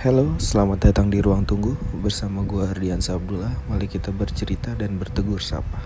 Halo, selamat datang di Ruang Tunggu bersama gue Ardian Abdullah. Mari kita bercerita dan bertegur sapa.